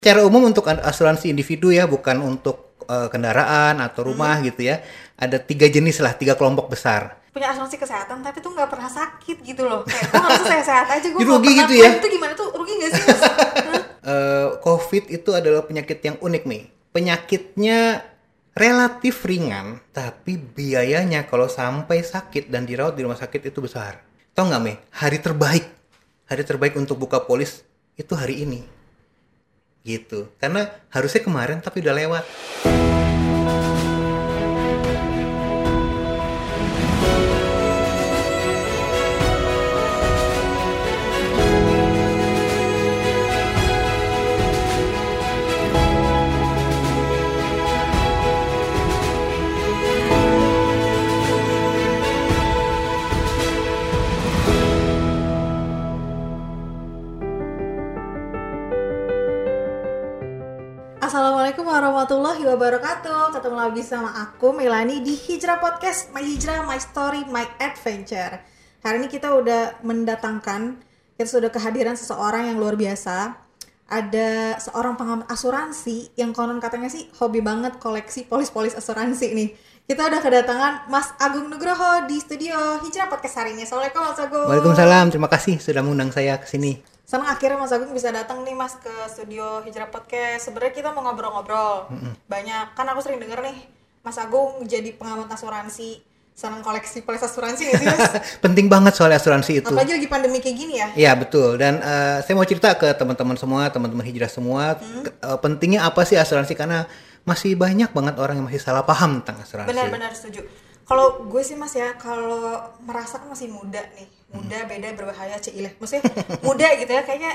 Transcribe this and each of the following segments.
Secara umum untuk asuransi individu ya, bukan untuk uh, kendaraan atau rumah hmm. gitu ya. Ada tiga jenis lah, tiga kelompok besar. Punya asuransi kesehatan tapi tuh nggak pernah sakit gitu loh. Kayak gue harus sehat-sehat aja gue. rugi gitu ya? Itu gimana tuh? Rugi gak sih? uh, COVID itu adalah penyakit yang unik nih. Penyakitnya relatif ringan, tapi biayanya kalau sampai sakit dan dirawat di rumah sakit itu besar. Tahu nggak Mei? Hari terbaik, hari terbaik untuk buka polis itu hari ini gitu. Karena harusnya kemarin tapi udah lewat warahmatullahi wabarakatuh Ketemu lagi sama aku Melani di Hijrah Podcast My Hijrah, My Story, My Adventure Hari ini kita udah mendatangkan Kita sudah kehadiran seseorang yang luar biasa Ada seorang pengamat asuransi Yang konon katanya sih hobi banget koleksi polis-polis asuransi nih kita udah kedatangan Mas Agung Nugroho di studio Hijrah Podcast hari ini. Assalamualaikum Mas Agung. Waalaikumsalam. Terima kasih sudah mengundang saya ke sini. Senang akhirnya Mas Agung bisa datang nih Mas ke studio Hijrah Podcast. Sebenarnya kita mau ngobrol-ngobrol. Mm -hmm. Banyak kan aku sering denger nih Mas Agung jadi pengamat asuransi. Senang koleksi polis asuransi nih sih Mas? Penting banget soal asuransi itu. Apalagi lagi pandemi kayak gini ya. Iya betul. Dan uh, saya mau cerita ke teman-teman semua, teman-teman Hijrah semua, hmm. uh, pentingnya apa sih asuransi karena masih banyak banget orang yang masih salah paham tentang asuransi. Benar-benar setuju. Kalau gue sih mas ya, kalau merasa masih muda nih, muda beda berbahaya cileh. Maksudnya muda gitu ya, kayaknya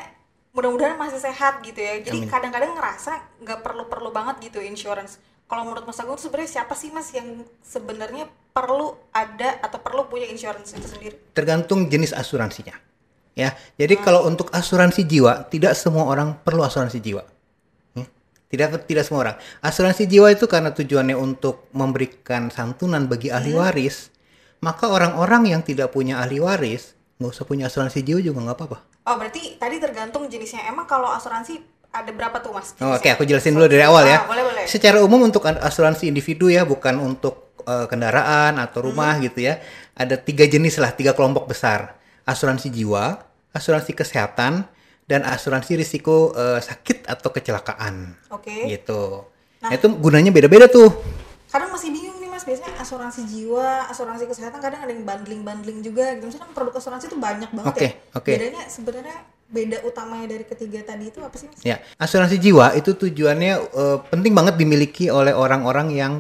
mudah-mudahan masih sehat gitu ya. Jadi kadang-kadang ngerasa nggak perlu-perlu banget gitu insurance. Kalau menurut Mas Agung sebenarnya siapa sih Mas yang sebenarnya perlu ada atau perlu punya insurance itu sendiri? Tergantung jenis asuransinya. Ya, jadi hmm. kalau untuk asuransi jiwa, tidak semua orang perlu asuransi jiwa tidak tidak semua orang. Asuransi jiwa itu karena tujuannya untuk memberikan santunan bagi ahli hmm. waris, maka orang-orang yang tidak punya ahli waris nggak usah punya asuransi jiwa juga nggak apa-apa. Oh berarti tadi tergantung jenisnya. Emang kalau asuransi ada berapa tuh mas? Oh, Oke okay, aku jelasin dulu dari awal ya. Ah, boleh, boleh. Secara umum untuk asuransi individu ya bukan untuk uh, kendaraan atau rumah hmm. gitu ya. Ada tiga jenis lah, tiga kelompok besar. Asuransi jiwa, asuransi kesehatan, dan asuransi risiko uh, sakit atau kecelakaan. Oke. Okay. Gitu. Nah, itu gunanya beda-beda tuh. Kadang masih bingung asuransi jiwa, asuransi kesehatan kadang ada yang bundling-bundling juga gitu. Misalnya produk asuransi itu banyak banget okay, ya. Oke, okay. Bedanya sebenarnya beda utamanya dari ketiga tadi itu apa sih Mas? Ya, asuransi jiwa itu tujuannya uh, penting banget dimiliki oleh orang-orang yang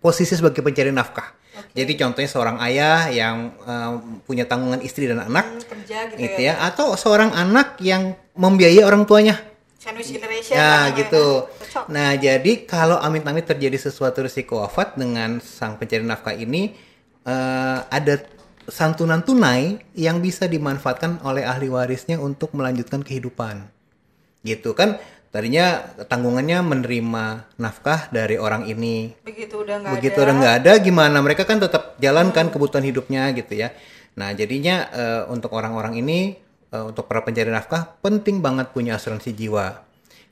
posisi sebagai pencari nafkah. Okay. Jadi contohnya seorang ayah yang uh, punya tanggungan istri dan anak, hmm, kerja gitu, gitu ya. ya, atau seorang anak yang membiayai orang tuanya. Sandwich generation. Ya, gitu. Ya. Nah, jadi kalau amit-amit terjadi sesuatu risiko wafat dengan sang pencari nafkah ini, uh, ada santunan tunai yang bisa dimanfaatkan oleh ahli warisnya untuk melanjutkan kehidupan. Gitu kan? tadinya tanggungannya menerima nafkah dari orang ini begitu udah nggak begitu ada. udah nggak ada gimana mereka kan tetap jalankan hmm. kebutuhan hidupnya gitu ya nah jadinya uh, untuk orang-orang ini uh, untuk para pencari nafkah penting banget punya asuransi jiwa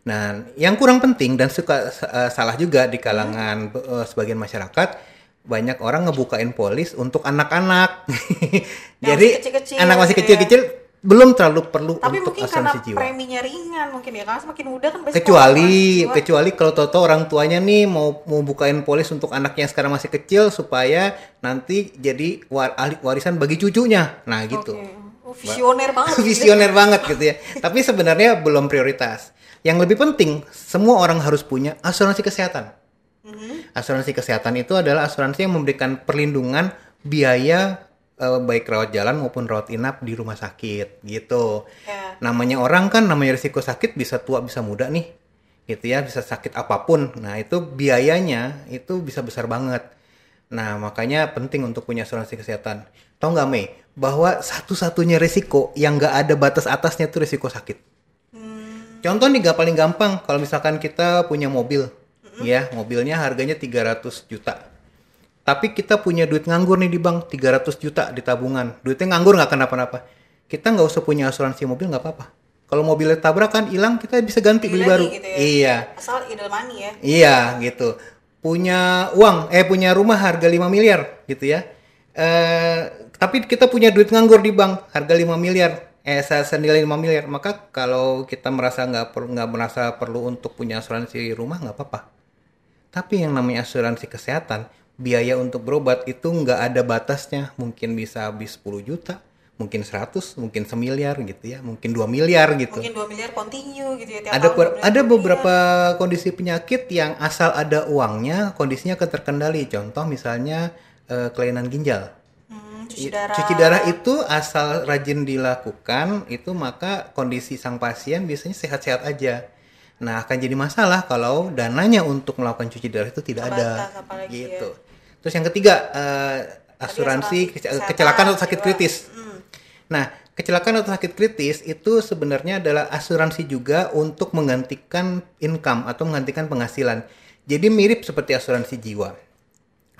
nah yang kurang penting dan suka uh, salah juga di kalangan hmm. uh, sebagian masyarakat banyak orang ngebukain polis untuk anak-anak. Jadi kecil -kecil, anak masih gitu ya. kecil-kecil ya belum terlalu perlu Tapi untuk mungkin asuransi karena preminya ringan mungkin ya karena semakin muda kan kecuali kecuali kalau toto orang tuanya nih mau mau bukain polis untuk anaknya yang sekarang masih kecil supaya nanti jadi war, ahli warisan bagi cucunya. Nah gitu. Okay. oh, visioner banget visioner banget gitu ya. Tapi sebenarnya belum prioritas yang lebih penting semua orang harus punya asuransi kesehatan mm-hmm. asuransi kesehatan itu adalah asuransi yang memberikan perlindungan biaya uh, baik rawat jalan maupun rawat inap di rumah sakit gitu. Yeah. Namanya orang kan namanya risiko sakit bisa tua bisa muda nih. Gitu ya, bisa sakit apa pun. Nah, itu biayanya itu bisa besar banget. Nah, makanya penting untuk punya asuransi kesehatan. Tahu nggak Mei, bahwa satu-satunya risiko yang nggak ada batas atasnya itu risiko sakit. Contoh nih gak paling gampang, kalau misalkan kita punya mobil, -hmm. ya mobilnya harganya 300 juta tapi kita punya duit nganggur nih di bank 300 juta di tabungan duitnya nganggur nggak kenapa-napa kita nggak usah punya asuransi mobil nggak apa-apa Kalau mobilnya tabrakan, hilang, kita bisa ganti beli, baru. gitu ya. Iya. Asal idle money ya. Iya gitu. Punya uang, eh punya rumah harga 5 miliar gitu ya. Eh tapi kita punya duit nganggur di bank harga 5 miliar. Eh se- senilai 5 miliar. Maka kalau kita merasa nggak perlu nggak merasa perlu untuk punya asuransi rumah nggak apa-apa. Tapi yang namanya asuransi kesehatan, biaya untuk berobat itu nggak ada batasnya. Mungkin bisa habis 10 juta, mungkin 100, mungkin semiliar gitu ya, mungkin 2 miliar gitu Mungkin 2 miliar continue gitu ya tiap ada tahun ber- 2 miliar, ada 2 miliar. beberapa kondisi penyakit yang asal ada uangnya kondisinya akan terkendali contoh misalnya eh, kelainan ginjal cuci darah. cuci darah itu asal rajin dilakukan itu maka kondisi sang pasien biasanya sehat-sehat aja nah akan jadi masalah kalau dananya untuk melakukan cuci darah itu tidak ada Terbatas apalagi gitu terus yang ketiga eh, asuransi kecelakaan atau sakit kritis Hmm. Nah, kecelakaan atau sakit kritis itu sebenarnya adalah asuransi juga untuk menggantikan income atau menggantikan penghasilan. Jadi mirip seperti asuransi jiwa.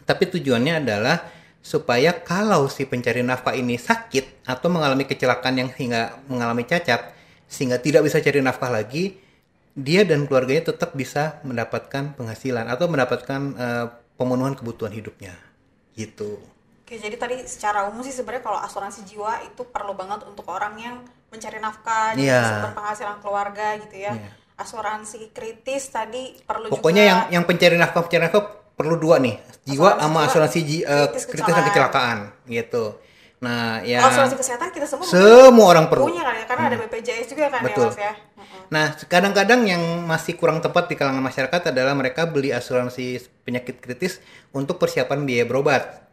Tapi tujuannya adalah supaya kalau si pencari nafkah ini sakit atau mengalami kecelakaan yang hingga mengalami cacat sehingga tidak bisa cari nafkah lagi, dia dan keluarganya tetap bisa mendapatkan penghasilan atau mendapatkan eh, pemenuhan kebutuhan hidupnya. Gitu. Oke, jadi tadi secara umum sih sebenarnya kalau asuransi jiwa itu perlu banget untuk orang yang mencari nafkah, jadi Iya. sumber penghasilan keluarga gitu ya. Iya. Asuransi kritis tadi perlu Pokoknya juga yang yang pencari nafkah pencari nafkah perlu dua nih, jiwa Asuransi sama asuransi ji- eh, kritis kritis dan kecelakaan gitu. Nah, ya Kalau asuransi kesehatan kita semua semua orang perlu. punya kan ya, karena ada BPJS juga kan Betul. ya Mas ya. Heeh. Nah, kadang-kadang yang masih kurang tepat di kalangan masyarakat adalah mereka beli asuransi penyakit kritis untuk persiapan biaya berobat.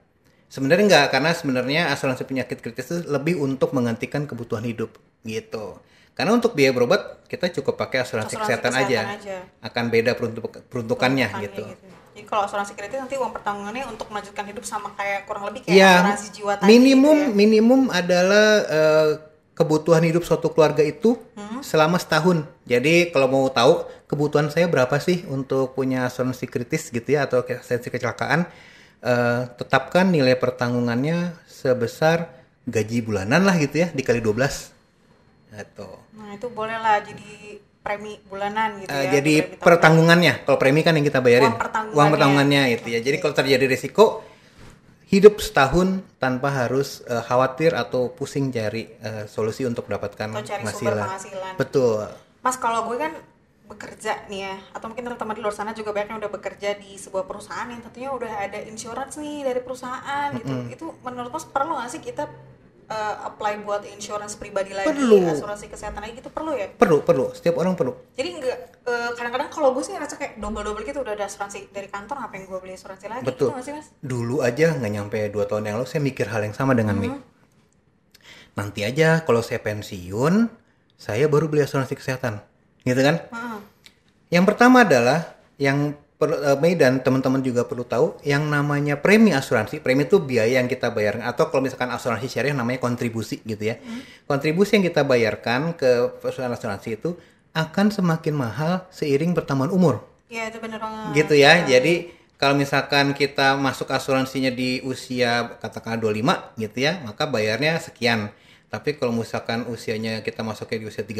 Sebenarnya enggak, karena sebenarnya asuransi penyakit kritis itu lebih untuk menggantikan kebutuhan hidup gitu. Karena untuk biaya berobat kita cukup pakai asuransi, Asuransi kesehatan, kesehatan aja. aja. Akan beda peruntuk- peruntukannya Peruntukannya gitu. Jadi kalau asuransi kritis nanti uang pertanggungannya untuk melanjutkan hidup sama kayak kurang lebih kayak Iya, asuransi jiwa tadi. minimum gitu ya. minimum adalah eh, kebutuhan hidup suatu keluarga itu Hmm. selama setahun. Jadi kalau mau tahu kebutuhan saya berapa sih untuk punya asuransi kritis gitu ya atau asuransi kecelakaan, eh, tetapkan nilai pertanggungannya sebesar gaji bulanan lah gitu ya dikali 12. Gitu. Nah, itu boleh lah jadi premi bulanan gitu Eh, ya. jadi pertanggungannya, kalau premi kan yang kita bayarin, Uang pertanggungannya. uang pertanggungannya itu ya. Jadi kalau terjadi risiko hidup setahun tanpa harus eh, khawatir atau pusing cari eh, solusi untuk mendapatkan penghasilan. penghasilan. Betul. Mas kalau gue kan bekerja nih ya atau mungkin teman-teman di luar sana juga banyak yang udah bekerja di sebuah perusahaan yang tentunya udah ada insurance nih dari perusahaan gitu itu menurut mas perlu nggak sih kita uh, apply buat insurance pribadi lagi Perlu. asuransi kesehatan lagi gitu perlu ya Perlu, perlu. Setiap orang perlu. jadi nggak uh, kadang-kadang kalau gue sih ngerasa kayak double-double gitu udah ada asuransi dari kantor ngapain gue beli asuransi lagi Betul. gitu nggak sih mas Dulu aja nggak nyampe dua tahun yang lalu saya mikir hal yang sama dengan Mi. Hmm. Nanti aja kalau saya pensiun, saya baru beli asuransi kesehatan, gitu kan? Heeh. Yang pertama adalah yang perlu eh, Mei dan teman-teman juga perlu tahu yang namanya premi asuransi. Premi itu biaya yang kita bayarkan atau kalau misalkan asuransi syariah namanya kontribusi gitu ya. Kontribusi yang kita bayarkan ke perusahaan asuransi itu akan semakin mahal seiring bertambah umur. Iya itu bener banget Gitu ya. Jadi kalau misalkan kita masuk asuransinya di usia katakanlah 25 gitu ya, maka bayarnya sekian. Tapi kalau misalkan usianya kita masuknya di usia 35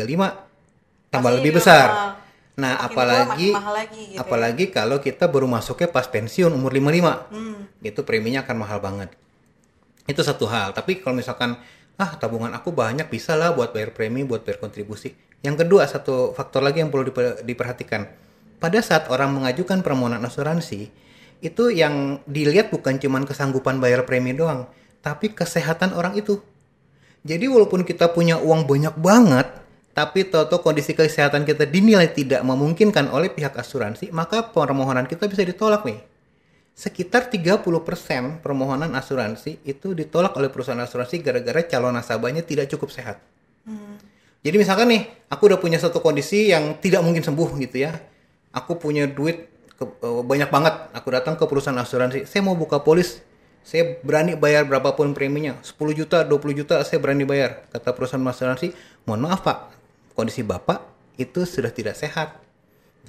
tambah Pasti lebih lebih besar. mahal. Nah, Makin tua, apalagi makin mahal lagi gitu ya. apalagi kalau kita baru masuknya pas pensiun umur 55. Hmm. Itu preminya akan mahal banget. Itu satu hal. Tapi kalau misalkan ah tabungan aku banyak bisa lah buat bayar premi, buat bayar kontribusi. Yang kedua satu faktor lagi yang perlu diper- diperhatikan. Pada saat orang mengajukan permohonan asuransi, itu yang dilihat bukan cuman kesanggupan bayar premi doang, tapi kesehatan orang itu. Jadi walaupun kita punya uang banyak banget, tapi tahu kondisi kesehatan kita dinilai tidak memungkinkan oleh pihak asuransi, maka permohonan kita bisa ditolak nih. Sekitar 30% permohonan asuransi itu ditolak oleh perusahaan asuransi gara-gara calon nasabahnya tidak cukup sehat. Jadi misalkan nih, aku udah punya satu kondisi yang tidak mungkin sembuh gitu ya. Aku punya duit ke- eh, banyak banget. Aku datang ke perusahaan asuransi. Saya mau buka polis. Saya berani bayar berapapun preminya. 10 juta, 20 juta saya berani bayar. Kata perusahaan asuransi, mohon maaf pak, kondisi bapak itu sudah tidak sehat.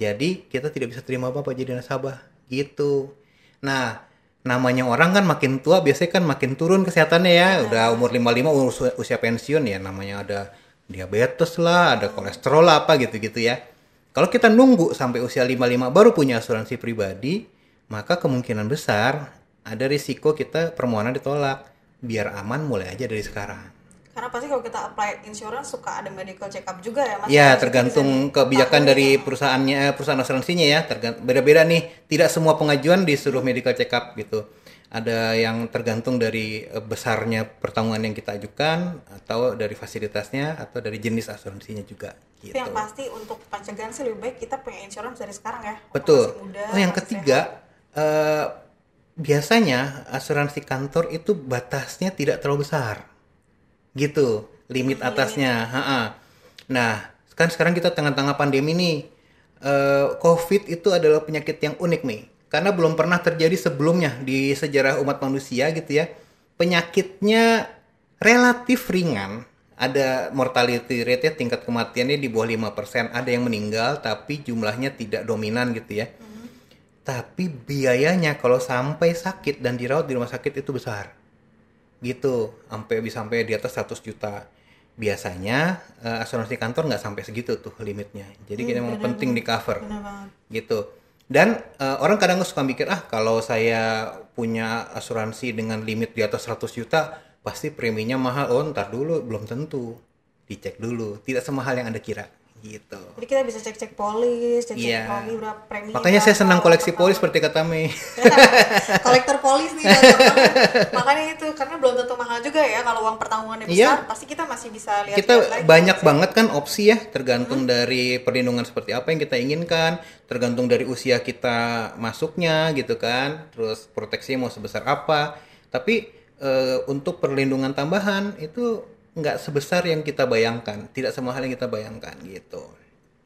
Jadi kita tidak bisa terima bapak jadi nasabah. Gitu. Nah, namanya orang kan makin tua biasanya kan makin turun kesehatannya ya. Udah umur 55 usia, usia pensiun ya namanya ada diabetes lah, ada kolesterol lah, apa gitu-gitu ya. Kalau kita nunggu sampai usia 55 baru punya asuransi pribadi, maka kemungkinan besar ada risiko kita permohonan ditolak. Biar aman mulai aja dari sekarang. Karena pasti kalau kita apply insurance suka ada medical check up juga ya Mas. Ya, Harus tergantung kebijakan dari ya. perusahaannya, perusahaan asuransinya ya. Tergantung beda-beda nih. Tidak semua pengajuan disuruh medical check up gitu. Ada yang tergantung dari eh, besarnya pertanggungan yang kita ajukan atau dari fasilitasnya atau dari jenis asuransinya juga Tapi gitu. yang pasti untuk pencegahan sih lebih baik kita punya insurance dari sekarang ya. Betul. muda, oh, yang ketiga eh, biasanya asuransi kantor itu batasnya tidak terlalu besar. Gitu, limit atasnya. Ha-ha. Nah, kan sekarang kita tengah-tengah pandemi nih. Eh, COVID itu adalah penyakit yang unik nih. Karena belum pernah terjadi sebelumnya di sejarah umat manusia gitu ya. Penyakitnya relatif ringan. Ada mortality rate tingkat kematiannya di bawah 5%. Ada yang meninggal tapi jumlahnya tidak dominan gitu ya. Tapi biayanya kalau sampai sakit dan dirawat di rumah sakit itu besar. Gitu, sampai bisa sampai di atas 100 juta. Biasanya eh, asuransi kantor nggak sampai segitu tuh limitnya. Jadi kita memang penting di cover gitu. Dan eh, orang kadang suka mikir ah kalau saya punya asuransi dengan limit di atas 100 juta pasti preminya mahal. Oh ntar dulu belum tentu. Dicek dulu. Tidak semahal yang anda kira gitu. Jadi kita bisa cek-cek polis, cek-cek Iya. polis berapa premi. Makanya saya senang koleksi polis seperti kata Mei. kolektor polis nih makanya itu karena belum tentu mahal juga ya kalau uang pertanggungannya Iya. besar pasti kita masih bisa lihat kita banyak banget kan opsi ya tergantung dari perlindungan seperti apa yang kita inginkan tergantung dari usia kita masuknya gitu kan terus proteksinya mau sebesar apa tapi eh, untuk perlindungan tambahan itu nggak sebesar yang kita bayangkan tidak semahal yang kita bayangkan gitu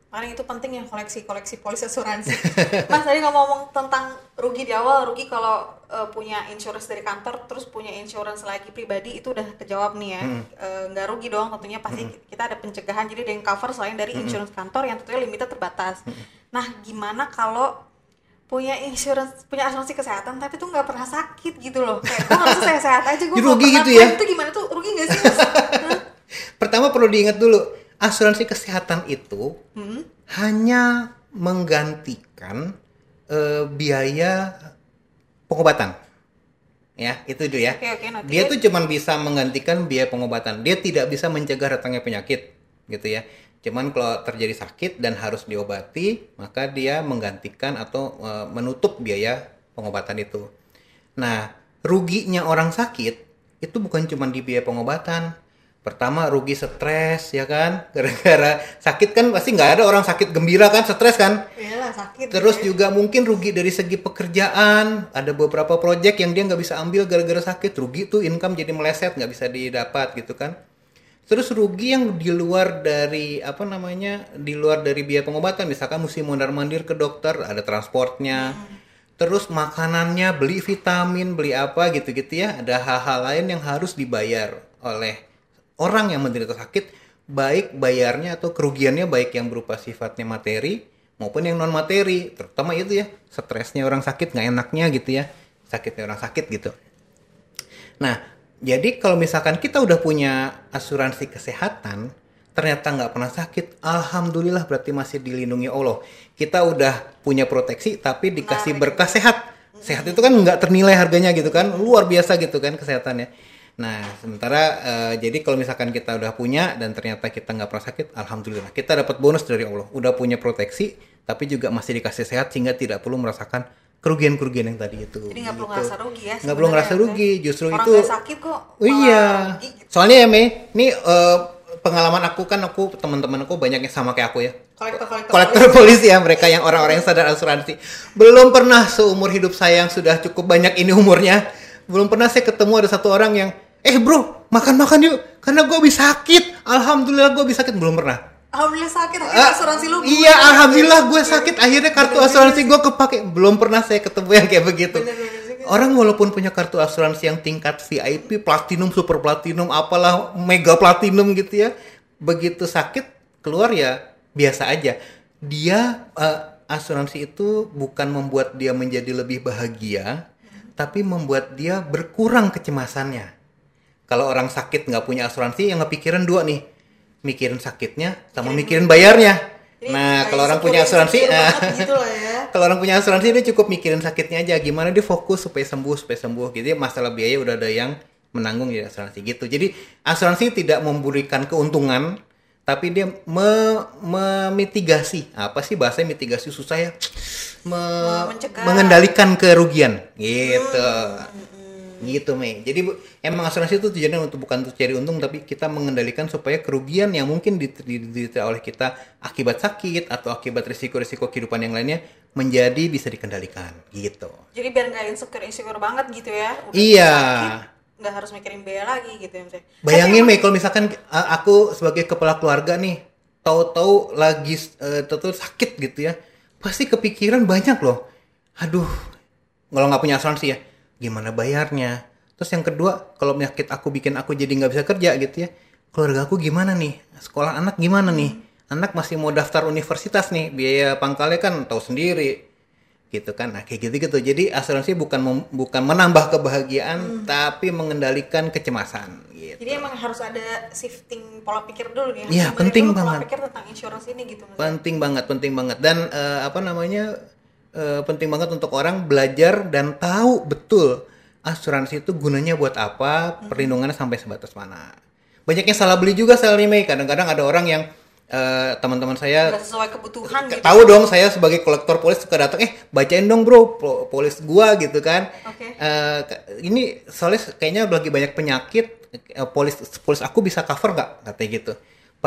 Makanya itu penting ya koleksi-koleksi polis asuransi. Mas tadi ngomong tentang rugi di awal, rugi kalau eh, punya insurance dari kantor, terus punya insurance lagi pribadi itu udah kejawab nih ya. Eh, nggak rugi dong tentunya pasti kita ada pencegahan jadi ada yang cover selain dari insurance kantor yang tentunya limitnya terbatas. Nah gimana kalau punya insurance punya asuransi kesehatan tapi tuh nggak pernah sakit gitu loh kayak gue harus sehat-sehat aja gue rugi gitu ya? itu gimana tuh rugi nggak sih pertama perlu diingat dulu asuransi kesehatan itu Hmm? hanya menggantikan eh, biaya pengobatan. Ya, itu itu ya. Oke, noted. Dia tuh cuman bisa menggantikan biaya pengobatan. Dia tidak bisa mencegah datangnya penyakit, gitu ya. Cuman kalau terjadi sakit dan harus diobati, maka dia menggantikan atau eh, menutup biaya pengobatan itu. Nah, ruginya orang sakit itu bukan cuma di biaya pengobatan. Pertama rugi stres ya kan, gara-gara sakit kan pasti nggak ada orang sakit gembira kan, stres kan. Iyalah sakit. Terus ya. juga mungkin rugi dari segi pekerjaan. Ada beberapa proyek yang dia nggak bisa ambil gara-gara sakit. Rugi tuh income jadi meleset, nggak bisa didapat gitu kan. Terus rugi yang di luar dari apa namanya, di luar dari biaya pengobatan. Misalkan mesti mondar mandir ke dokter, ada transportnya. Terus makanannya, beli vitamin, beli apa gitu-gitu ya. Ada hal-hal lain yang harus dibayar oleh orang yang menderita sakit, baik bayarnya atau kerugiannya baik yang berupa sifatnya materi maupun yang non materi, terutama itu ya stresnya orang sakit nggak enaknya gitu ya, sakitnya orang sakit gitu. Nah, jadi kalau misalkan kita udah punya asuransi kesehatan, ternyata nggak pernah sakit, alhamdulillah berarti masih dilindungi Allah. Kita udah punya proteksi, tapi dikasih Menarik. berkah sehat. Sehat itu kan nggak ternilai harganya gitu kan, luar biasa gitu kan kesehatannya. Nah, sementara eh, jadi kalau misalkan kita udah punya dan ternyata kita nggak pernah sakit, alhamdulillah kita dapat bonus dari Allah. Udah punya proteksi, tapi juga masih dikasih sehat sehingga tidak perlu merasakan kerugian-kerugian yang tadi itu. Jadi nggak perlu gitu. ngerasa rugi ya. Nggak perlu ngerasa rugi, justru Orang itu. nggak sakit kok. Oh iya. rugi gitu. Soalnya ya Mei, ini eh, pengalaman aku kan aku teman-teman aku banyak yang sama kayak aku ya. Kolektor-kolektor Kolektor polisi ya mereka yang orang-orang yang sadar asuransi. Belum pernah seumur hidup saya yang sudah cukup banyak ini umurnya, belum pernah saya ketemu ada satu orang yang eh bro makan-makan yuk karena gue habis sakit. Alhamdulillah gue habis sakit belum pernah. Alhamdulillah sakit akhirnya Ah, asuransi lu. Iya, alhamdulillah gue sakit. Akhirnya kartu asuransi gue kepake. Belum pernah saya ketemu yang kayak begitu. Orang walaupun punya kartu asuransi yang tingkat VIP, platinum, super platinum, apalah mega platinum gitu ya, begitu sakit keluar ya biasa aja. Dia eh, asuransi itu bukan membuat dia menjadi lebih bahagia, tapi membuat dia berkurang kecemasannya. Kalau orang sakit nggak punya asuransi, yang kepikiran dua nih. Mikirin sakitnya sama mikirin bayarnya. Ini nah, kayak kalau orang punya asuransi, ah, banget gitu ya. kalau orang punya asuransi dia cukup mikirin sakitnya aja. Gimana dia fokus supaya sembuh, supaya sembuh. Gitu ya, masalah biaya udah ada yang menanggung di asuransi gitu. Jadi asuransi tidak memberikan keuntungan, tapi dia me- memitigasi. Apa sih bahasa mitigasi susah ya? Me- Mencegah. mengendalikan kerugian gitu. Gitu, Mei. Jadi bu- emang asuransi itu tujuannya untuk bukan untuk cari untung tapi kita mengendalikan supaya kerugian yang mungkin diter- diderita oleh kita akibat sakit atau akibat risiko-risiko kehidupan yang lainnya menjadi bisa dikendalikan gitu. Jadi biar nggak insecure insecure banget gitu ya. Udah Iya. sakit, nggak harus mikirin biaya lagi gitu ya. Bayangin Mei kalau misalkan aku sebagai kepala keluarga nih tahu-tahu lagi uh, tahu-tahu sakit gitu ya. Pasti kepikiran banyak loh. Aduh, kalau nggak punya asuransi ya, gimana bayarnya? Terus yang kedua, kalau penyakit aku bikin aku jadi nggak bisa kerja gitu ya. Keluarga aku gimana nih? Sekolah anak gimana nih? Anak masih mau daftar universitas nih, biaya pangkalnya kan tahu sendiri gitu kan nah kayak gitu gitu jadi asuransi bukan mem- bukan menambah kebahagiaan tapi mengendalikan kecemasan gitu Jadi emang harus ada shifting pola pikir dulu nih. Iya, penting dulu banget. Pola pikir tentang insurance ini gitu. Penting banget penting banget dan eh, apa namanya eh, penting banget untuk orang belajar dan tahu betul asuransi itu gunanya buat apa perlindungannya sampai sebatas mana banyak yang salah beli juga salah Mei. kadang-kadang ada orang yang eh, teman-teman saya Nggak sesuai kebutuhan gitu. tahu dong saya sebagai kolektor polis suka datang eh bacain dong bro po- polis gua gitu kan Oke. Eh, ke- ini soalnya kayaknya lagi banyak penyakit eh, polis polis aku bisa cover nggak katanya gitu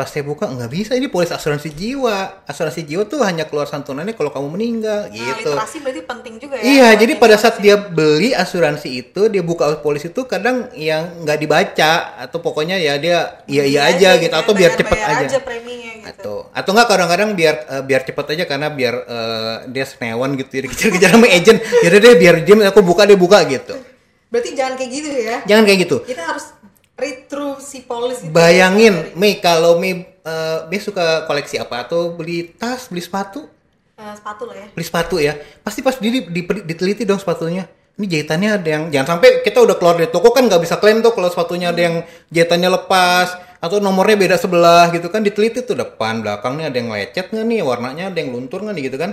pas saya buka nggak bisa ini polis asuransi jiwa asuransi jiwa tuh hanya keluar santunannya kalau kamu meninggal Nah, gitu literasi berarti penting juga ya. Iya, jadi pada saat dia beli asuransi itu, dia buka polis itu kadang yang nggak dibaca atau pokoknya ya dia iya iya aja gitu atau biar cepet aja. preminya gitu. Atau atau nggak kadang-kadang biar eh, biar cepet aja karena biar eh, dia senewan gitu ya dikejar-kejar sama agent. Yaudah deh biar dia aku buka dia buka gitu. Berarti jangan kayak gitu ya. Jangan kayak gitu. Kita harus read through si polis itu. Bayangin, Mei kalau Mei eh, Mei suka koleksi apa? Atau beli tas, beli sepatu, Eh, sepatu lah ya. beli sepatu ya? Pasti pas di, di- diteliti dong sepatunya. Ini jahitannya ada yang jangan sampai kita udah keluar dari toko kan nggak bisa klaim tuh kalau sepatunya ada yang jahitannya lepas atau nomornya beda sebelah gitu kan. Diteliti tuh depan belakangnya ada yang lecet nggak nih? Warnanya ada yang luntur nggak nih gitu kan?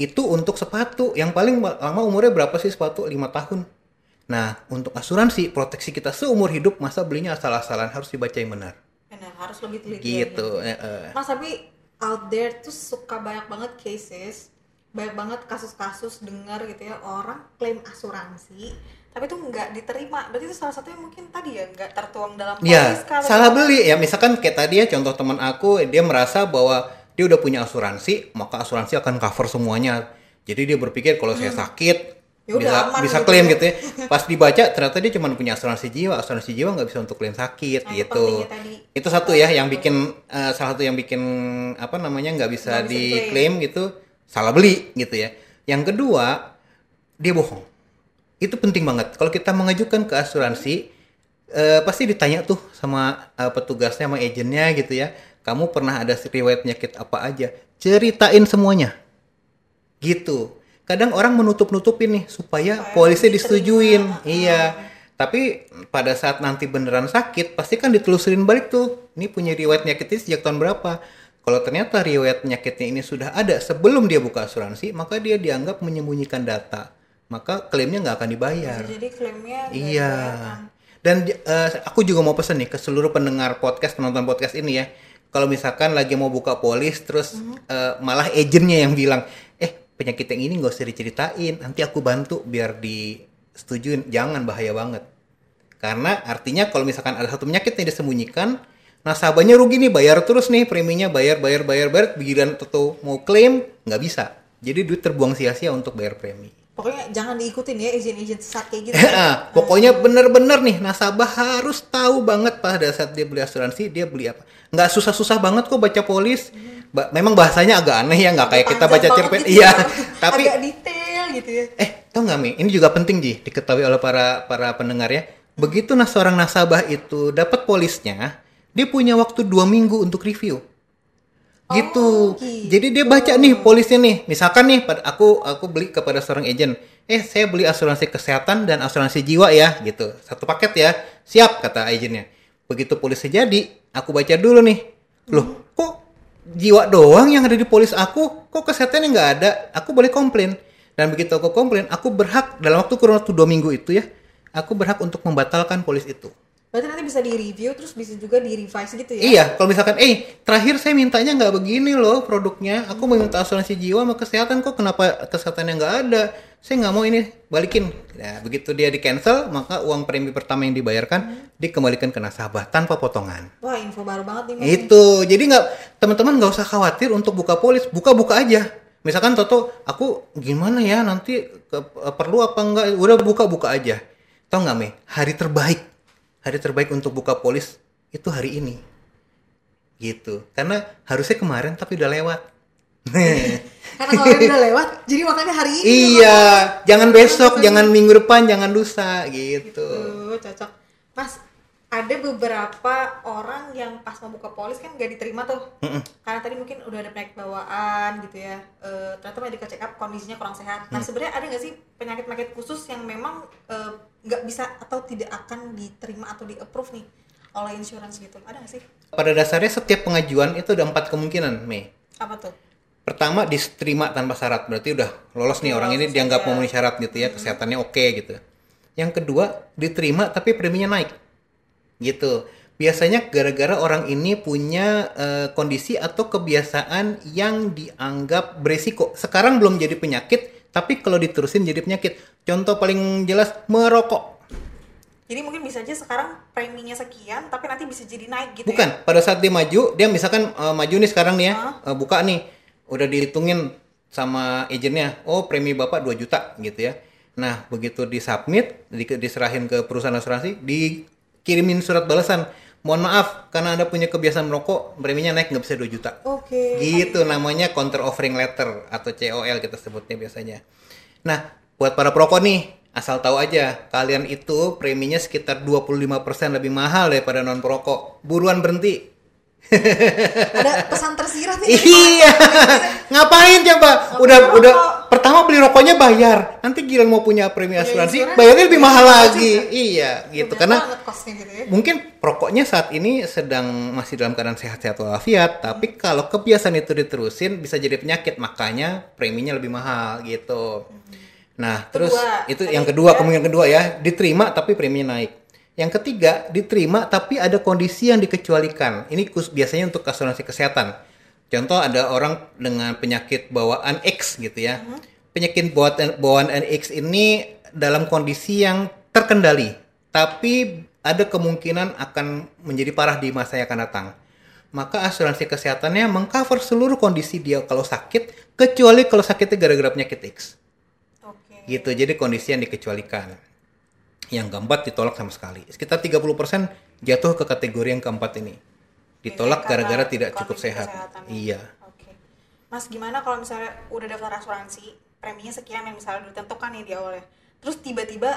Itu untuk sepatu. Yang paling lama umurnya berapa sih sepatu? Lima tahun nah untuk asuransi proteksi kita seumur hidup masa belinya asal-asalan harus dibaca yang benar Benar, harus lebih teliti. gitu eh, eh. Mas tapi out there tuh suka banyak banget cases, banyak banget kasus-kasus dengar gitu ya orang klaim asuransi tapi itu nggak diterima. Berarti itu salah satunya mungkin tadi ya nggak tertuang dalam Ya, polis kah? salah beli ya. Misalkan kayak tadi ya contoh teman aku, dia merasa bahwa dia udah punya asuransi, maka asuransi akan cover semuanya. Jadi dia berpikir kalau saya sakit Ya udah bisa aman bisa gitu klaim ya. gitu ya. Pas dibaca ternyata dia cuma punya asuransi jiwa. Asuransi jiwa nggak bisa untuk klaim sakit Nah, itu gitu. tadi. Itu satu ya yang bikin eh, salah satu yang bikin apa namanya nggak bisa bisa diklaim gitu. Salah beli gitu ya. Yang kedua, dia bohong. Itu penting banget. Kalau kita mengajukan ke asuransi, eh, pasti ditanya tuh sama eh, petugasnya, sama agennya gitu ya. Kamu pernah ada riwayat penyakit apa aja? Ceritain semuanya. Gitu. Kadang orang menutup-nutupin nih supaya Supaya polisnya diterima. disetujuin. Iya. Tapi pada saat nanti beneran sakit, pasti kan ditelusurin balik tuh. Ini punya riwayat penyakit ini sejak tahun berapa? Kalau ternyata riwayat penyakitnya ini sudah ada sebelum dia buka asuransi, maka dia dianggap menyembunyikan data. Maka klaimnya nggak akan dibayar. Jadi klaimnya Iya. Dan eh, aku juga mau pesan nih ke seluruh pendengar podcast, penonton podcast ini ya. Kalau misalkan lagi mau buka polis, terus eh, malah agentnya yang bilang, penyakit yang ini nggak usah diceritain, nanti aku bantu biar disetujuin. Jangan bahaya banget. Karena artinya kalau misalkan ada satu penyakit yang disembunyikan, nasabahnya rugi nih bayar terus nih preminya bayar bayar bayar bayar, giliran tuh mau klaim nggak bisa. Jadi duit terbuang sia-sia untuk bayar premi. Pokoknya jangan diikutin ya izin-izin sesat kayak gitu. Ah, pokoknya bener-bener nih nasabah harus tahu banget pada saat dia beli asuransi dia beli apa. Nggak susah-susah banget kok baca polis. Ba- memang bahasanya agak aneh ya, nggak kayak kita baca cerpen. gitu Iya, ya. tapi agak detail gitu ya. eh tau nggak mi? Ini juga penting ji diketahui oleh para para pendengar ya. Begitu nas seorang nasabah itu dapat polisnya, dia punya waktu dua minggu untuk review. Gitu. Oh, gitu. Jadi dia baca nih polisnya nih. Misalkan nih pada aku aku beli kepada seorang agent, eh saya beli asuransi kesehatan dan asuransi jiwa ya gitu. Satu paket ya. Siap kata agentnya. begitu polis jadi aku baca dulu nih loh jiwa doang yang ada di polis aku kok kesehatannya nggak ada? Aku boleh komplain. Dan begitu aku komplain aku berhak dalam waktu kurun waktu dua minggu itu ya aku berhak untuk membatalkan polis itu Berarti nanti bisa di review terus bisa juga di revise gitu ya? Iya, kalau misalkan, eh terakhir saya mintanya nggak begini loh produknya, aku mau minta asuransi jiwa sama kesehatan kok kenapa kesehatannya nggak ada? Saya nggak mau ini balikin. Nah, begitu dia di cancel, maka uang premi pertama yang dibayarkan dikembalikan ke nasabah tanpa potongan. Wah info baru banget nih Mas. Itu, jadi nggak teman-teman nggak usah khawatir untuk buka polis, buka-buka aja. Misalkan Toto, aku gimana ya nanti ke- perlu apa enggak? Udah buka-buka aja. Tahu nggak Mei? Hari terbaik, hari terbaik untuk buka polis itu hari ini. Gitu. Karena harusnya kemarin tapi udah lewat. Karena kalau udah lewat, jadi makanya hari ini. iya, jangan besok, jangan minggu depan, jangan lusa gitu. Tuh, cocok. Mas, ada beberapa orang yang pas mau buka polis kan gak diterima tuh. Karena tadi mungkin udah ada penyakit bawaan gitu ya. Eh, ternyata medical check up kondisinya kurang sehat. Nah, sebenarnya ada nggak sih penyakit-penyakit khusus yang memang eh, nggak bisa atau tidak akan diterima atau di approve nih oleh insurance gitu? Ada nggak sih? Pada dasarnya setiap pengajuan itu ada empat kemungkinan, Mei. Apa tuh? Pertama diterima tanpa syarat, berarti udah lolos nih orang ini lolos dianggap aja. memenuhi syarat gitu ya, kesehatannya oke gitu. Yang kedua diterima tapi preminya naik, gitu. Biasanya gara-gara orang ini punya eh, kondisi atau kebiasaan yang dianggap beresiko. Sekarang belum jadi penyakit, tapi kalau diterusin jadi penyakit. Contoh paling jelas merokok. Jadi mungkin bisa aja sekarang preminya sekian, tapi nanti bisa jadi naik gitu ya? Bukan, pada saat dia maju, dia misalkan eh, maju nih sekarang nih ya, Hah? eh, buka nih, udah dihitungin sama agennya, oh premi bapak 2 juta gitu ya. Nah begitu disubmit, di, diserahin ke perusahaan asuransi, dikirimin surat balasan, mohon maaf karena anda punya kebiasaan merokok, preminya naik nggak bisa 2 juta. Oke. Gitu namanya counter offering letter atau COL kita sebutnya biasanya. Nah, buat para perokok nih, asal tahu aja, kalian itu preminya sekitar 25% lebih mahal daripada non perokok. Buruan berhenti. Ada pesan tersirat nih. iya. Ngapain coba? Udah perokok. udah pertama beli rokoknya bayar. Nanti giliran mau punya premi asuransi, insuransi, bayarnya lebih mahal juga. lagi. Iya, gitu. Karena gitu ya. mungkin perokoknya saat ini sedang masih dalam keadaan sehat-sehat walafiat, tapi kalau kebiasaan itu diterusin bisa jadi penyakit, makanya preminya lebih mahal gitu. Nah, terus Kedua, itu tadi yang kedua, ya. kemungkinan kedua ya, diterima tapi preminya naik. Yang ketiga, diterima tapi ada kondisi yang dikecualikan. Ini biasanya untuk asuransi kesehatan. Contoh ada orang dengan penyakit bawaan X gitu ya. Penyakit bawaan bawaan X ini dalam kondisi yang terkendali, tapi ada kemungkinan akan menjadi parah di masa yang akan datang. Maka asuransi kesehatannya mengcover seluruh kondisi dia kalau sakit, kecuali kalau sakitnya gara-gara penyakit X Oke. gitu jadi kondisi yang dikecualikan yang keempat ditolak sama sekali sekitar 30% jatuh ke kategori yang keempat ini ditolak gara-gara tidak cukup sehat kesehatan. iya Oke. Mas gimana kalau misalnya udah daftar asuransi, preminya sekian yang misalnya ditentukan nih di awalnya. Terus tiba-tiba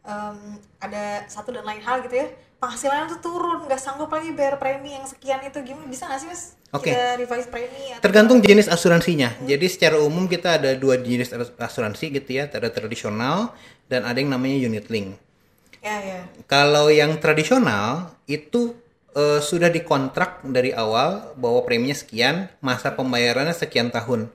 em, ada satu dan lain hal gitu ya, penghasilannya tuh turun, nggak sanggup lagi bayar premi yang sekian itu gimana? Bisa nggak sih mas? Oke. Kita revise premi atau tergantung jenis asuransinya jadi secara umum kita ada dua jenis as- asuransi gitu ya ada tradisional dan ada yang namanya unit link Ya ya. Kalau yang tradisional itu eh, sudah dikontrak dari awal bahwa preminya sekian, masa pembayarannya sekian tahun.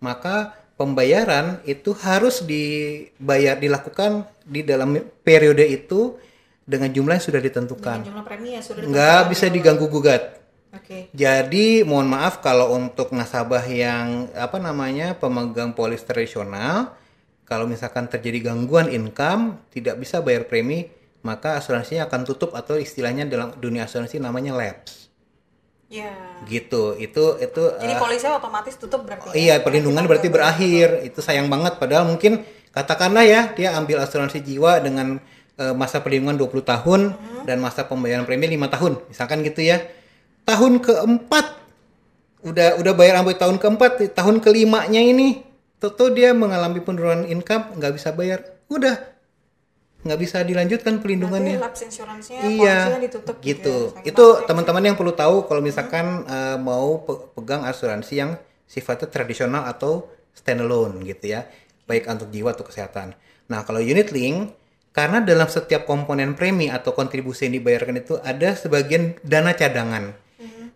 Maka pembayaran itu harus dibayar dilakukan di dalam periode itu dengan jumlah yang sudah ditentukan. Dengan jumlah premi ya sudah Nggak bisa diganggu gugat. Oke. Jadi mohon maaf kalau untuk nasabah yang apa namanya pemegang polis tradisional, kalau misalkan terjadi gangguan income tidak bisa bayar premi, maka asuransinya akan tutup atau istilahnya dalam dunia asuransi namanya lapse. Ya. Gitu. Itu itu Jadi eh, polisnya otomatis tutup berarti. ya? iya perlindungan berarti berakhir. Itu sayang banget padahal mungkin katakanlah ya dia ambil asuransi jiwa dengan eh, masa perlindungan 20 tahun Hmm. dan masa pembayaran premi 5 tahun. Misalkan gitu ya. Tahun keempat udah udah bayar sampai tahun keempat, tahun kelimanya ini tentu dia mengalami penurunan income nggak bisa bayar. Udah nggak bisa dilanjutkan Nanti pelindungannya. insurance-nya Iya, ditutup gitu. ya. Sayang Itu banget ya. teman-teman yang perlu tahu kalau misalkan eh, mau pe- pegang asuransi yang sifatnya tradisional atau standalone gitu ya, baik untuk jiwa atau kesehatan. Nah kalau unit link Karena dalam setiap komponen premi atau kontribusi yang dibayarkan itu ada sebagian dana cadangan.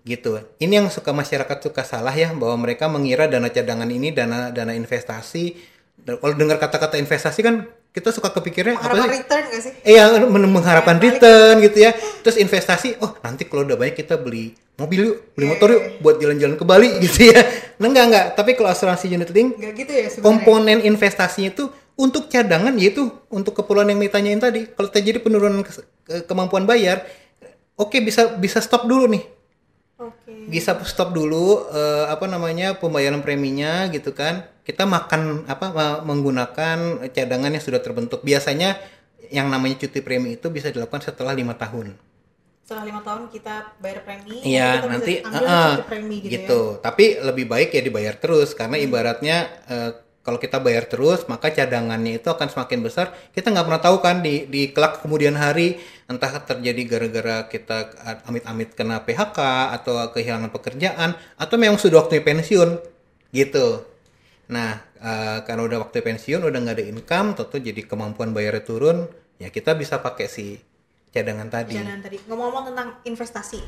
Gitu. Ini yang suka masyarakat suka salah ya bahwa mereka mengira dana cadangan ini dana dana investasi. Kalau dengar kata-kata investasi kan kita suka kepikirnya apa sih? return gak sih? Iya, men- mengharapkan return gitu ya. Terus investasi, oh nanti kalau udah banyak kita beli mobil yuk, beli motor yuk buat jalan-jalan ke Bali gitu ya. Nah, enggak enggak, tapi kalau asuransi unit link gitu ya sebenarnya. komponen investasinya itu untuk cadangan yaitu untuk keperluan yang ditanyain tadi. Kalau terjadi penurunan ke- kemampuan bayar, oke bisa bisa stop dulu nih. Oke. Bisa stop dulu eh, apa namanya pembayaran preminya gitu kan. Kita makan apa menggunakan cadangan yang sudah terbentuk. Biasanya yang namanya cuti premi itu bisa dilakukan setelah lima tahun. Setelah lima tahun kita bayar premi, Iya, kita nanti bisa ambil uh-uh, cuti premi gitu, gitu. Tapi lebih baik ya dibayar terus karena Hmm. ibaratnya eh, kalau kita bayar terus maka cadangannya itu akan semakin besar. Kita nggak pernah tahu kan di di kelak kemudian hari entah terjadi gara-gara kita amit-amit kena PHK atau kehilangan pekerjaan atau memang sudah waktunya pensiun gitu. Nah, eh, karena udah waktu pensiun udah nggak ada income, tentu jadi kemampuan bayarnya turun, ya kita bisa pakai si cadangan tadi. Jangan tadi ngomong-ngomong tentang investasi.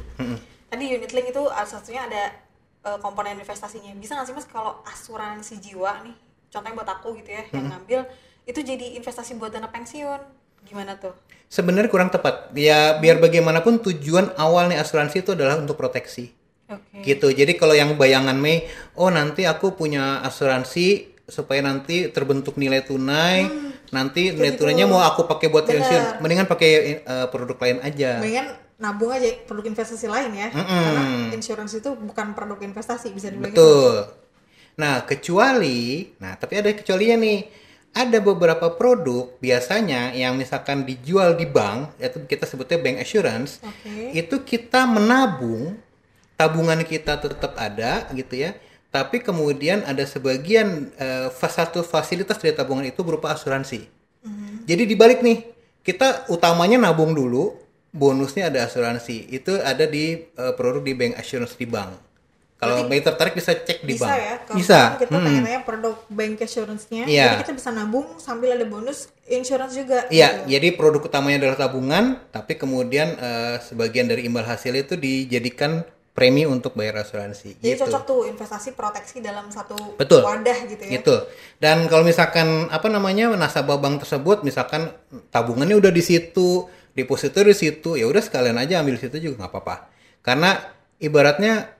Tadi unit link itu salah satunya ada eh, komponen investasinya. Bisa nggak sih mas kalau asuransi jiwa nih, contohnya buat aku gitu ya, yang ngambil itu jadi investasi buat dana pensiun, gimana tuh? Sebenarnya kurang tepat. Ya biar bagaimanapun tujuan awalnya asuransi itu adalah untuk proteksi. Oke. Gitu. Jadi kalau yang bayangan Mei, oh nanti aku punya asuransi supaya nanti terbentuk nilai tunai, nanti nilai gitu. tunainya mau aku pakai buat pensiun. Mendingan pakai eh, produk lain aja. Mendingan nabung aja produk investasi lain ya, Mm-mm. karena insurance itu bukan produk investasi bisa dibilang gitu. Betul. Nah, kecuali, nah tapi ada kecualinya nih. Ada beberapa produk biasanya yang misalkan dijual di bank, itu kita sebutnya bank assurance, Oke. itu kita menabung, tabungan kita tetap ada gitu ya. Tapi kemudian ada sebagian fas- satu fasilitas dari tabungan itu berupa asuransi. Jadi dibalik nih, kita utamanya nabung dulu, bonusnya ada asuransi. Itu ada di eh, produk di bank assurance di bank. Kalau Mei tertarik bisa cek di bisa bank. ya kalau bisa. kita Mm-mm. pengen nanya produk bank assurance-nya Iya. jadi kita bisa nabung sambil ada bonus insurance juga Iya, gitu. jadi produk utamanya adalah tabungan, tapi kemudian eh, sebagian dari imbal hasil itu dijadikan premi untuk bayar asuransi. jadi gitu. cocok tuh investasi proteksi dalam satu Betul. wadah gitu ya Gitu. Dan kalau misalkan apa namanya nasabah bank tersebut misalkan tabungannya udah di situ, deposito di situ, ya udah sekalian aja ambil situ juga nggak apa-apa. Karena ibaratnya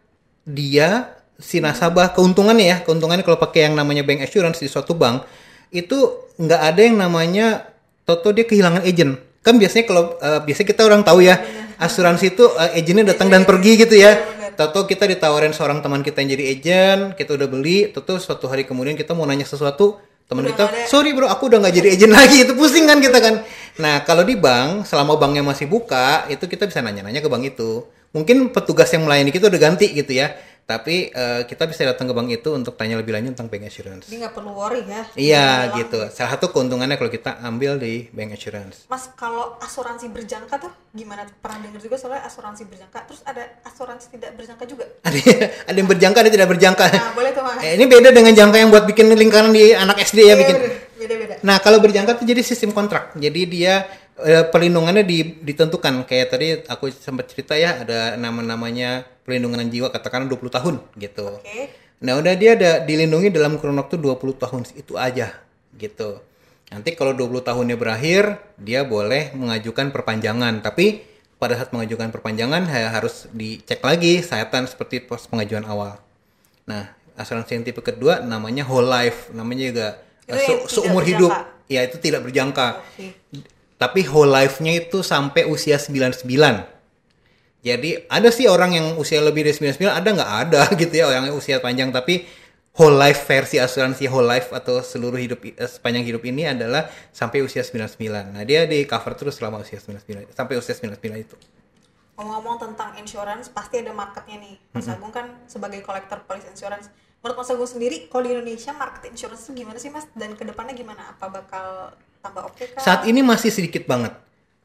dia si nasabah keuntungannya ya, keuntungannya kalau pakai yang namanya bank assurance di suatu bank itu nggak ada yang namanya toto dia kehilangan agent. Kan biasanya kalau eh, biasanya kita orang tahu ya, asuransi itu eh, agentnya datang dan pergi gitu ya. Tahu kita ditawarin seorang teman kita yang jadi agent, kita udah beli, tahu suatu hari kemudian kita mau nanya sesuatu, teman kita, ada. sorry bro, aku udah nggak jadi agent lagi, itu pusing kan kita kan. Nah kalau di bank, selama banknya masih buka, itu kita bisa nanya-nanya ke bank itu. Mungkin petugas yang melayani kita udah ganti gitu ya, tapi eh, kita bisa datang ke bank itu untuk tanya lebih lanjut tentang bank assurance. jadi nggak perlu worry ya Iya gitu. Salah satu keuntungannya kalau kita ambil di bank assurance. mas kalau asuransi berjangka tuh gimana tuh? pernah dengar juga soalnya asuransi berjangka terus ada asuransi tidak berjangka juga Ada ada yang berjangka, ada yang tidak berjangka. nah boleh tuh mas Eh, ini beda dengan jangka yang buat bikin lingkaran di anak SD ya Iya, bikin. beda-beda Nah, kalau berjangka itu jadi sistem kontrak. Jadi dia eh, perlindungannya di- ditentukan kayak tadi aku sempat cerita ya ada nama-namanya perlindungan jiwa katakan 20 tahun gitu. oke Nah, udah dia ada dilindungi dalam kurun waktu 20 tahun itu aja gitu. Nanti kalau 20 tahunnya berakhir, dia boleh mengajukan perpanjangan, tapi pada saat mengajukan perpanjangan harus dicek lagi sayatan seperti pos pengajuan awal. Nah, asuransi yang tipe kedua namanya whole life, namanya juga Itu yang se- seumur hidup. Ya, itu tidak berjangka. oke Tapi whole life-nya itu sampai usia 99. Jadi ada sih orang yang usia lebih dari 99 ada nggak? Ada gitu ya orang yang usia panjang. Tapi whole life versi asuransi whole life atau seluruh hidup eh, sepanjang hidup ini adalah sampai usia 99. Nah, dia di cover terus selama usia 99 sampai usia 99 itu. ngomong-ngomong tentang insurance pasti ada marketnya nih. Mas Agung kan sebagai kolektor polis insurance. Menurut Mas Agung sendiri kalau di Indonesia market insurance itu gimana sih Mas? Dan ke depannya gimana? Apa bakal tambah oke kah? Saat ini masih sedikit banget.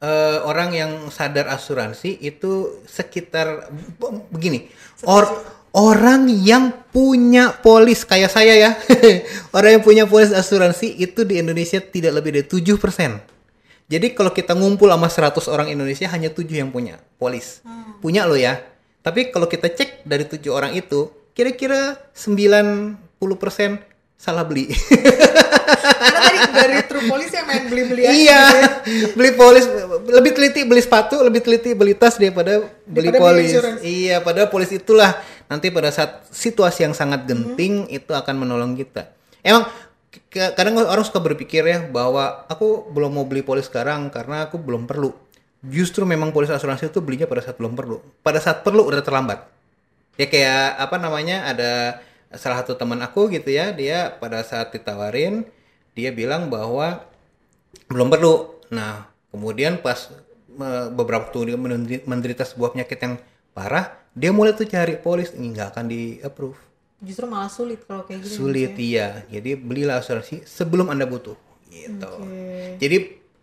Eh, orang yang sadar asuransi itu sekitar be- begini. Or, orang yang punya polis kayak saya ya. orang yang punya polis asuransi itu di Indonesia tidak lebih dari 7%. Jadi kalau kita ngumpul sama 100 orang Indonesia hanya tujuh yang punya polis. Punya lo ya. Tapi kalau kita cek dari tujuh orang itu, kira-kira 90% salah beli. Karena tadi dari true police yang main beli-beli aja iya, gitu ya. beli polis lebih teliti beli sepatu, lebih teliti beli tas daripada beli Daripada beli polis. insurance. Iya, padahal polis itulah nanti pada saat situasi yang sangat genting itu akan menolong kita. Emang kadang orang suka berpikir ya bahwa aku belum mau beli polis sekarang karena aku belum perlu. Justru memang polis asuransi itu belinya pada saat belum perlu. Pada saat perlu udah terlambat. Ya kayak apa namanya ada salah satu teman aku gitu ya, dia pada saat ditawarin dia bilang bahwa belum perlu. Nah, kemudian pas beberapa waktu dia menderita sebuah penyakit yang parah, dia mulai tuh cari polis ini nggak akan di approve. Justru malah sulit kalau kayak gitu. Sulit iya. Jadi belilah asuransi sebelum Anda butuh gitu. Jadi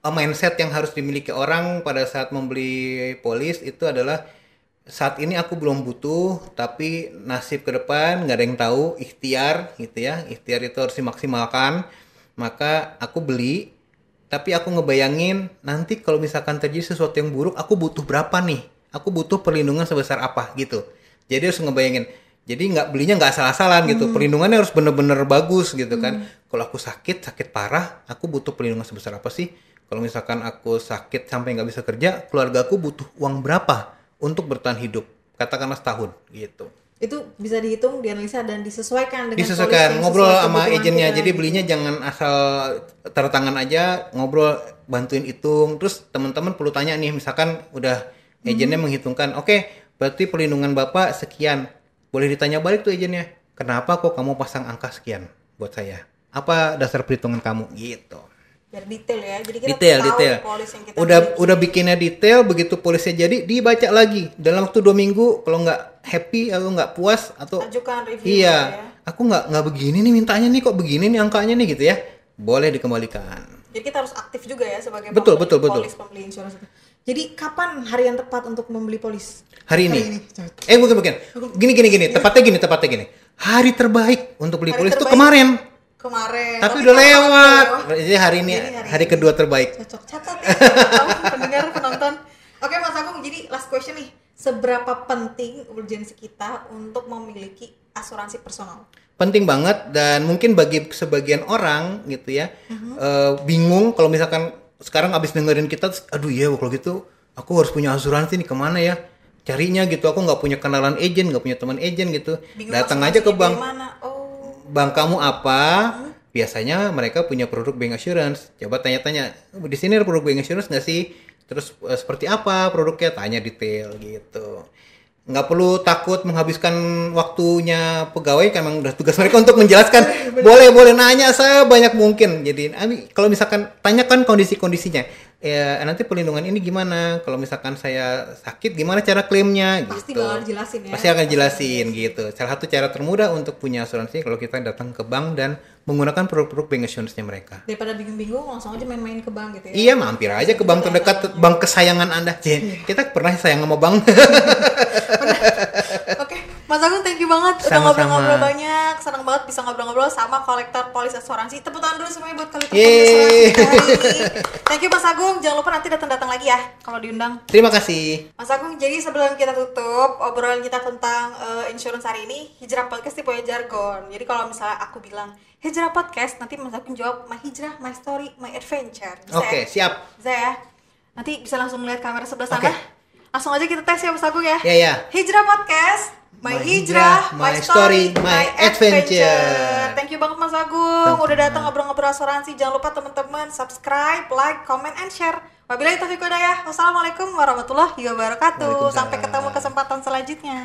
uh, mindset yang harus dimiliki orang pada saat membeli polis itu adalah saat ini aku belum butuh, tapi nasib ke depan nggak ada yang tahu, ikhtiar gitu ya, ikhtiar itu harus dimaksimalkan. Maka aku beli, tapi aku ngebayangin nanti kalau misalkan terjadi sesuatu yang buruk, aku butuh berapa nih? Aku butuh perlindungan sebesar apa gitu. Jadi harus ngebayangin. Jadi nggak belinya nggak salah-salah gitu. Perlindungannya harus bener-bener bagus gitu kan. Kalau aku sakit, sakit parah, aku butuh perlindungan sebesar apa sih? Kalau misalkan aku sakit sampai nggak bisa kerja, keluarga aku butuh uang berapa untuk bertahan hidup? Katakanlah setahun gitu. Itu bisa dihitung, dianalisa dan disesuaikan dengan Disesuaikan ngobrol sama agennya. kita Jadi gitu. belinya jangan asal tanda tangan aja, ngobrol bantuin hitung. Terus teman-teman perlu tanya nih, misalkan udah agennya Hmm. menghitungkan, oke, berarti perlindungan Bapak sekian. Boleh ditanya balik tuh agennya, kenapa kok kamu pasang angka sekian buat saya? Apa dasar perhitungan kamu gitu? Biar detail ya. Jadi kita detail tahu detail polis yang kita udah udah bikinnya detail begitu polisnya jadi dibaca lagi dalam waktu dua minggu kalau nggak happy atau nggak puas atau ajukan review iya ya. aku nggak nggak begini nih mintanya nih kok begini nih angkanya nih gitu ya boleh dikembalikan Jadi kita harus aktif juga ya sebagai Betul, pembeli betul, betul. polis pembeli insurance itu. Jadi kapan hari yang tepat untuk membeli polis? hari Hari ini, ini, coba. eh bukan bukan gini gini gini tepatnya gini tepatnya gini hari terbaik untuk beli Hari polis itu kemarin Kemarin. tapi udah kan lewat lewat. jadi hari ini Jadi hari hari ini. kedua terbaik Cocok catat ya. Pendengar penonton. Oke Mas Agung, jadi last question nih. Seberapa penting urgensi kita untuk memiliki asuransi personal? penting banget dan mungkin bagi sebagian orang gitu ya eh, bingung kalau misalkan sekarang abis dengerin kita aduh ya kalau gitu aku harus punya asuransi nih ke mana ya carinya gitu aku nggak punya kenalan agent nggak punya teman agent gitu Bingung datang aja ke bank? Oh. Bank kamu apa? Biasanya mereka punya produk bank assurance. Coba tanya-tanya di sini ada produk bank assurance nggak sih? Terus eh, seperti apa produknya? Tanya detail gitu. Nggak perlu takut menghabiskan waktunya pegawai kan emang udah tugas mereka untuk menjelaskan. Boleh boleh nanya sebanyak mungkin. Jadi kalau misalkan tanyakan kondisi-kondisinya ya nanti perlindungan ini gimana? Kalau misalkan saya sakit gimana cara klaimnya? Pasti gitu. bakal dijelasin ya. pasti akan jelasin gitu. Salah satu cara termudah untuk punya asuransi kalau kita datang ke bank dan menggunakan produk-produk bank assurance-nya mereka. Daripada bingung-bingung langsung aja main-main ke bank gitu ya. Iya mampir aja ke bank terdekat bank kesayangan anda. Jen. Kita pernah sayang sama bank Mas Agung thank you banget udah ngobrol-ngobrol banyak. Senang banget bisa ngobrol-ngobrol sama kolektor polis asuransi. Tepuk tangan dulu semuanya buat kolektor polis asuransi hari ini. Thank you Mas Agung. Jangan lupa nanti datang-datang lagi ya kalau diundang. Terima kasih Mas Agung, jadi sebelum kita tutup obrolan kita tentang eh, insurance hari ini, Hijrah Podcast ini punya jargon. Jadi kalau misalnya aku bilang Hijrah Podcast, nanti Mas Agung jawab My Hijrah, My Story, My Adventure. Bisa Oke ya? siap Bisa ya? Nanti bisa langsung melihat kamera sebelah sana. Oke. Langsung aja kita tes ya Mas Agung ya. Ya ya Hijrah Podcast, My, My Hijrah, My, My Story, My Adventure. Adventure. Thank you banget Mas Agung, udah datang ngobrol-ngobrol asuransi. Jangan lupa teman-teman subscribe, like, comment, and share. Wabillahi taufiq hidayah. Wassalamualaikum warahmatullahi wabarakatuh. Sampai ketemu kesempatan selanjutnya.